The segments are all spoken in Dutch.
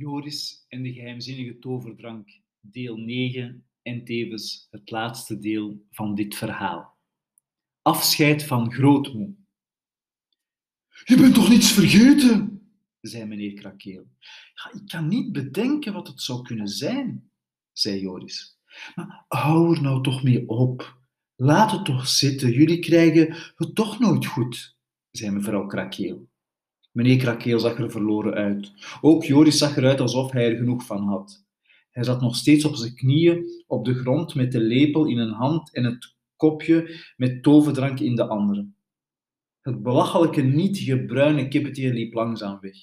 Joris en de geheimzinnige toverdrank, deel 9 en tevens het laatste deel van dit verhaal. Afscheid van grootmoe. Je bent toch niets vergeten? zei meneer Krakeel. Ja, ik kan niet bedenken wat het zou kunnen zijn, zei Joris. Maar hou er nou toch mee op. Laat het toch zitten, jullie krijgen het toch nooit goed, zei mevrouw Krakeel. Meneer Krakeel zag er verloren uit. Ook Joris zag eruit alsof hij er genoeg van had. Hij zat nog steeds op zijn knieën op de grond met de lepel in een hand en het kopje met toverdrank in de andere. Het belachelijke nietige bruine kippetje liep langzaam weg.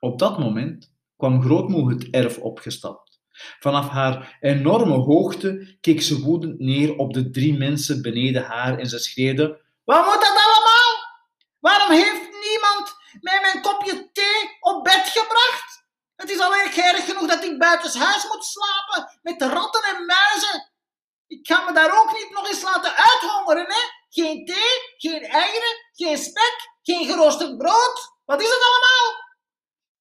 Op dat moment kwam grootmoe het erf opgestapt. Vanaf haar enorme hoogte keek ze woedend neer op de drie mensen beneden haar en ze schreeuwde: Wat moet dat allemaal? Waarom heeft mij mijn kopje thee op bed gebracht? Het is al erg genoeg dat ik buitenshuis moet slapen met de ratten en muizen. Ik ga me daar ook niet nog eens laten uithongeren, hè? Geen thee, geen eieren, geen spek, geen geroosterd brood. Wat is het allemaal?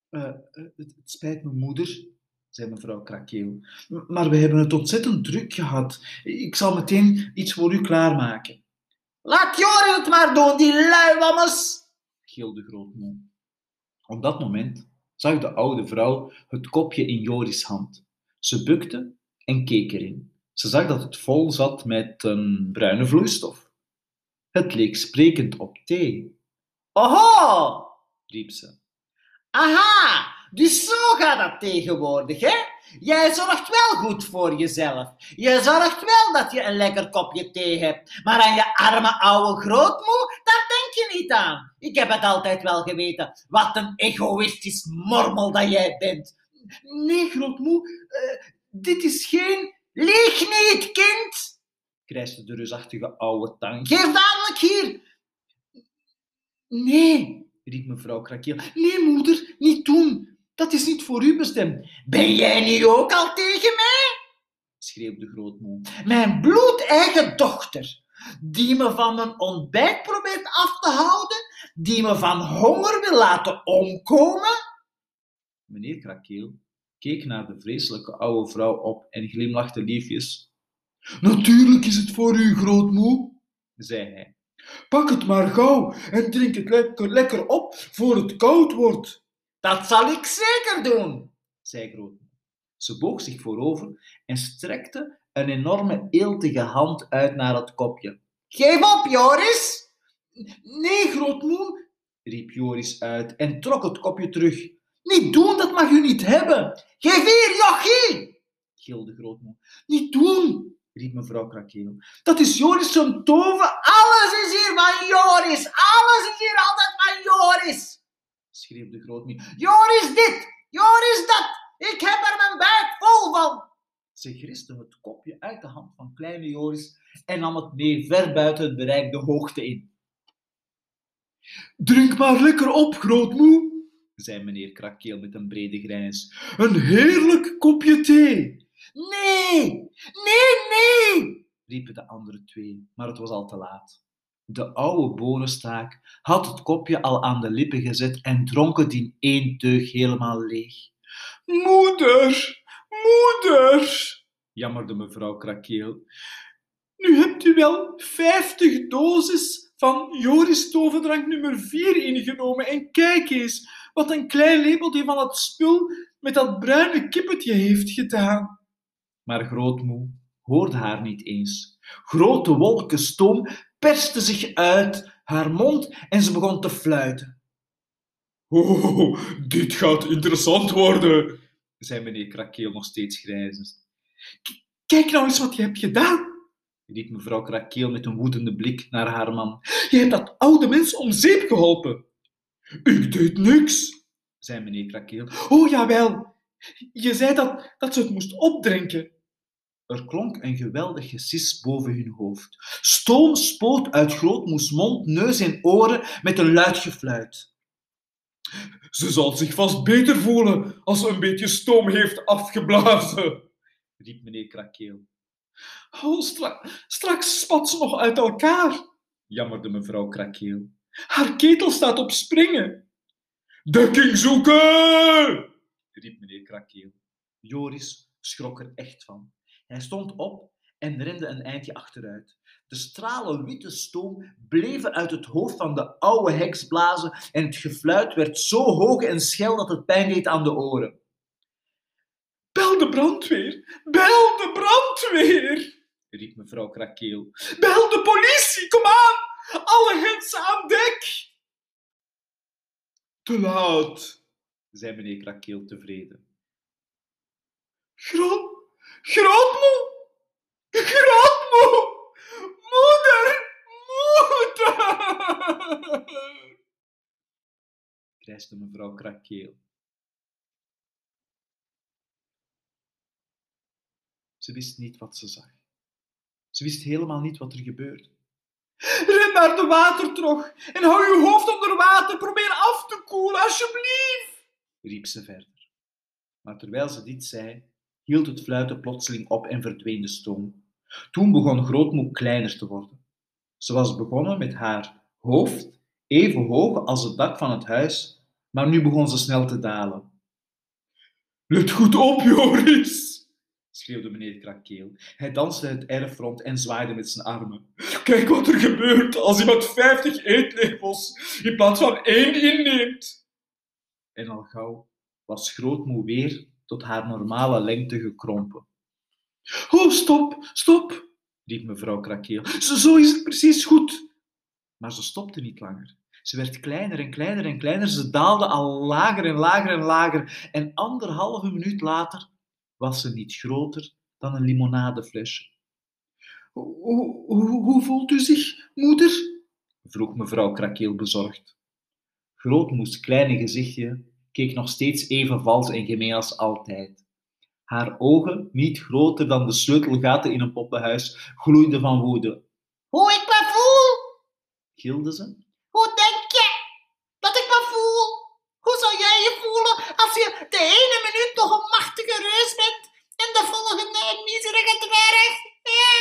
Uh, het, het, spijt me, moeder, zei mevrouw Krakeel. Maar we hebben het ontzettend druk gehad. Ik zal meteen iets voor u klaarmaken. Laat Joris het maar doen, die gilde grootmoe. Op dat moment zag de oude vrouw het kopje in Joris' hand. Ze bukte en keek erin. Ze zag dat het vol zat met een bruine vloeistof. Het leek sprekend op thee. Oho, riep ze. Aha, dus zo gaat dat tegenwoordig, hè? Jij zorgt wel goed voor jezelf. Je zorgt wel dat je een lekker kopje thee hebt. Maar aan je arme oude grootmoe, daar denk je niet aan. Ik heb het altijd wel geweten. Wat een egoïstisch mormel dat jij bent. Nee, grootmoe, uh, dit is geen... Lieg niet, kind! krijste de reusachtige oude tang. Geef dadelijk hier. Nee, riep mevrouw Krakeel. Nee, moeder, niet doen. Dat is niet voor u bestemd. Ben jij nu ook al tegen mij? schreeuwde grootmoe. Mijn bloedeigen dochter, die me van mijn ontbijt probeert af te houden, die me van honger wil laten omkomen? Meneer Krakeel keek naar de vreselijke oude vrouw op en glimlachte liefjes. Natuurlijk is het voor u, grootmoe, zei hij. Pak het maar gauw en drink het lekker, lekker op voor het koud wordt. Dat zal ik zeker doen, zei grootmoe. Ze boog zich voorover en strekte een enorme eeltige hand uit naar het kopje. Geef op, Joris! Nee, grootmoe, riep Joris uit en trok het kopje terug. Niet doen, dat mag u niet hebben. Geef hier, jochie! gilde grootmoe. Niet doen, riep mevrouw Krakeel. Dat is Joris zijn toven. Alles is hier van Joris. Alles is hier altijd van Joris. schreeuwde grootmoe. Joris dit, Joris dat. Ik heb er mijn buik vol van. Ze griste het kopje uit de hand van kleine Joris en nam het mee ver buiten het bereik de hoogte in. Drink maar lekker op, grootmoe, zei meneer Krakeel met een brede grijns. Een heerlijk kopje thee. Nee, nee, nee, riepen de andere twee, maar het was al te laat. De oude bonenstaak had het kopje al aan de lippen gezet en dronk het in één teug helemaal leeg. Moeder, moeder, jammerde mevrouw Krakeel. Nu hebt u wel vijftig doses van Joris toverdrank nummer 4 ingenomen en kijk eens wat een klein lepeltje van het spul met dat bruine kippetje heeft gedaan. Maar grootmoe hoorde haar niet eens. Grote wolken stoom persten zich uit haar mond en ze begon te fluiten. Oh, dit gaat interessant worden, zei meneer Krakeel nog steeds grijzend. Kijk nou eens wat je hebt gedaan, riep mevrouw Krakeel met een woedende blik naar haar man. Je hebt dat oude mens om zeep geholpen. Ik deed niks, zei meneer Krakeel. Oh, jawel. Je zei dat, dat ze het moest opdrinken. Er klonk een geweldig gesis boven hun hoofd. Stoom spoot uit grootmoes mond, neus en oren met een luid gefluit. Ze zal zich vast beter voelen als ze een beetje stoom heeft afgeblazen, riep meneer Krakeel. Oh, stra straks spat ze nog uit elkaar, jammerde mevrouw Krakeel. Haar ketel staat op springen. Dekking zoeken! riep meneer Krakeel. Joris schrok er echt van. Hij stond op en rende een eindje achteruit. De stralen witte stoom bleven uit het hoofd van de oude heks blazen en het gefluit werd zo hoog en schel dat het pijn deed aan de oren. Bel de brandweer! Bel de brandweer! riep mevrouw Krakeel. Bel de politie! Kom aan! Alle mensen aan dek! Te laat. zei meneer Krakeel tevreden. Groot, grootmoe! Grootmoe! Moeder! Moeder! Krijste mevrouw Krakeel. Ze wist niet wat ze zag. Ze wist helemaal niet wat er gebeurde. Ren naar de watertrog en hou je hoofd onder water. Probeer af te koelen, alsjeblieft. riep ze verder. Maar terwijl ze dit zei, hield het fluiten plotseling op en verdween de stoom. Toen begon grootmoe kleiner te worden. Ze was begonnen met haar hoofd even hoog als het dak van het huis, maar nu begon ze snel te dalen. Let goed op, Joris, schreeuwde meneer Krakeel. Hij danste het erf rond en zwaaide met zijn armen. Kijk wat er gebeurt als iemand 50 eetlepels in plaats van één inneemt. En al gauw was grootmoe weer tot haar normale lengte gekrompen. Oh, stop, stop, riep mevrouw Krakeel. Zo is het precies goed. Maar ze stopte niet langer. Ze werd kleiner en kleiner en kleiner. Ze daalde al lager en lager en lager. En anderhalve minuut later was ze niet groter dan een limonadeflesje. Hoe, hoe, hoe voelt u zich, moeder? vroeg mevrouw Krakeel bezorgd. Grootmoes kleine gezichtje keek nog steeds even vals en gemeen als altijd. Haar ogen, niet groter dan de sleutelgaten in een poppenhuis, gloeiden van woede. Hoe ik? Gilde ze. Hoe denk je dat ik me voel? Hoe zou jij je voelen als je de ene minuut nog een machtige reus bent en de volgende een miserige dwerg? Ja.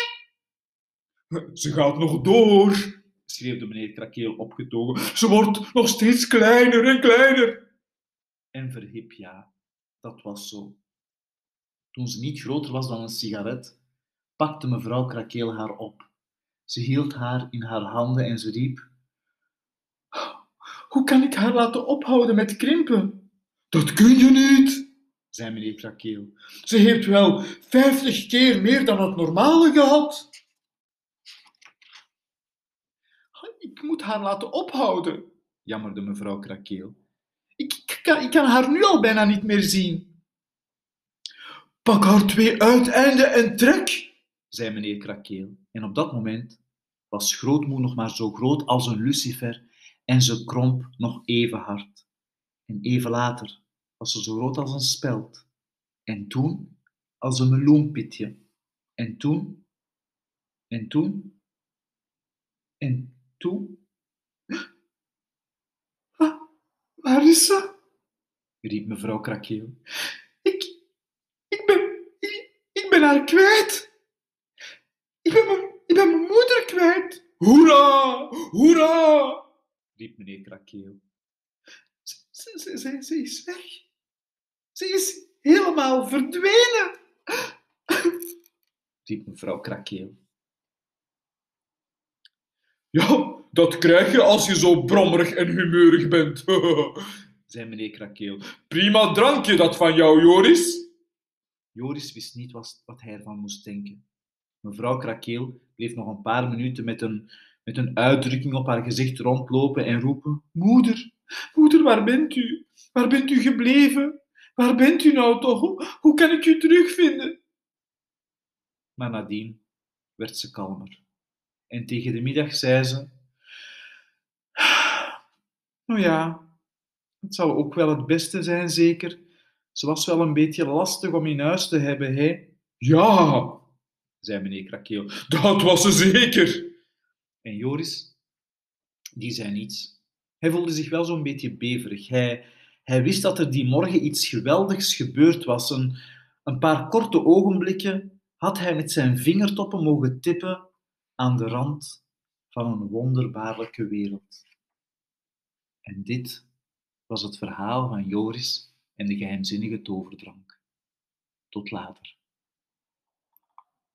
Ze gaat nog door, schreeuwde meneer Krakeel opgetogen. Ze wordt nog steeds kleiner en kleiner. En verhip ja, dat was zo. Toen ze niet groter was dan een sigaret, pakte mevrouw Krakeel haar op. Ze hield haar in haar handen en ze riep: Hoe kan ik haar laten ophouden met krimpen? Dat kun je niet, zei meneer Krakeel. Ze heeft wel vijftig keer meer dan het normale gehad. Ik moet haar laten ophouden, jammerde mevrouw Krakeel. Ik, ik, kan, ik kan haar nu al bijna niet meer zien. Pak haar twee uiteinden en trek, zei meneer Krakeel. En op dat moment was grootmoe nog maar zo groot als een lucifer en ze kromp nog even hard. En even later was ze zo groot als een speld. En toen als een meloenpitje. En toen, en toen, en toen. Waar is ze? riep mevrouw Krakeel. Ik, ik ben, ik ben haar kwijt. Ik ben mijn, ik ben mijn moeder kwijt. Hoera, hoera, riep meneer Krakeel. Ze, is weg. Ze is helemaal verdwenen, riep mevrouw Krakeel. Ja, dat krijg je als je zo brommerig en humeurig bent, zei meneer Krakeel. Prima drankje dat van jou, Joris. Joris wist niet wat, wat hij ervan moest denken. Mevrouw Krakeel bleef nog een paar minuten met een, met een uitdrukking op haar gezicht rondlopen en roepen: Moeder, moeder, waar bent u? Waar bent u gebleven? Waar bent u nou toch? Hoe, kan ik u terugvinden? Maar nadien werd ze kalmer. En tegen de middag zei ze: Nou ja, het zou ook wel het beste zijn, zeker. Ze was wel een beetje lastig om in huis te hebben, hè? Ja, zei meneer Krakeel. Dat was ze zeker. En Joris, die zei niets. Hij voelde zich wel zo'n beetje beverig. Hij, hij wist dat er die morgen iets geweldigs gebeurd was. Een, een paar korte ogenblikken had hij met zijn vingertoppen mogen tippen aan de rand van een wonderbaarlijke wereld. En dit was het verhaal van Joris en de geheimzinnige toverdrank. Tot later.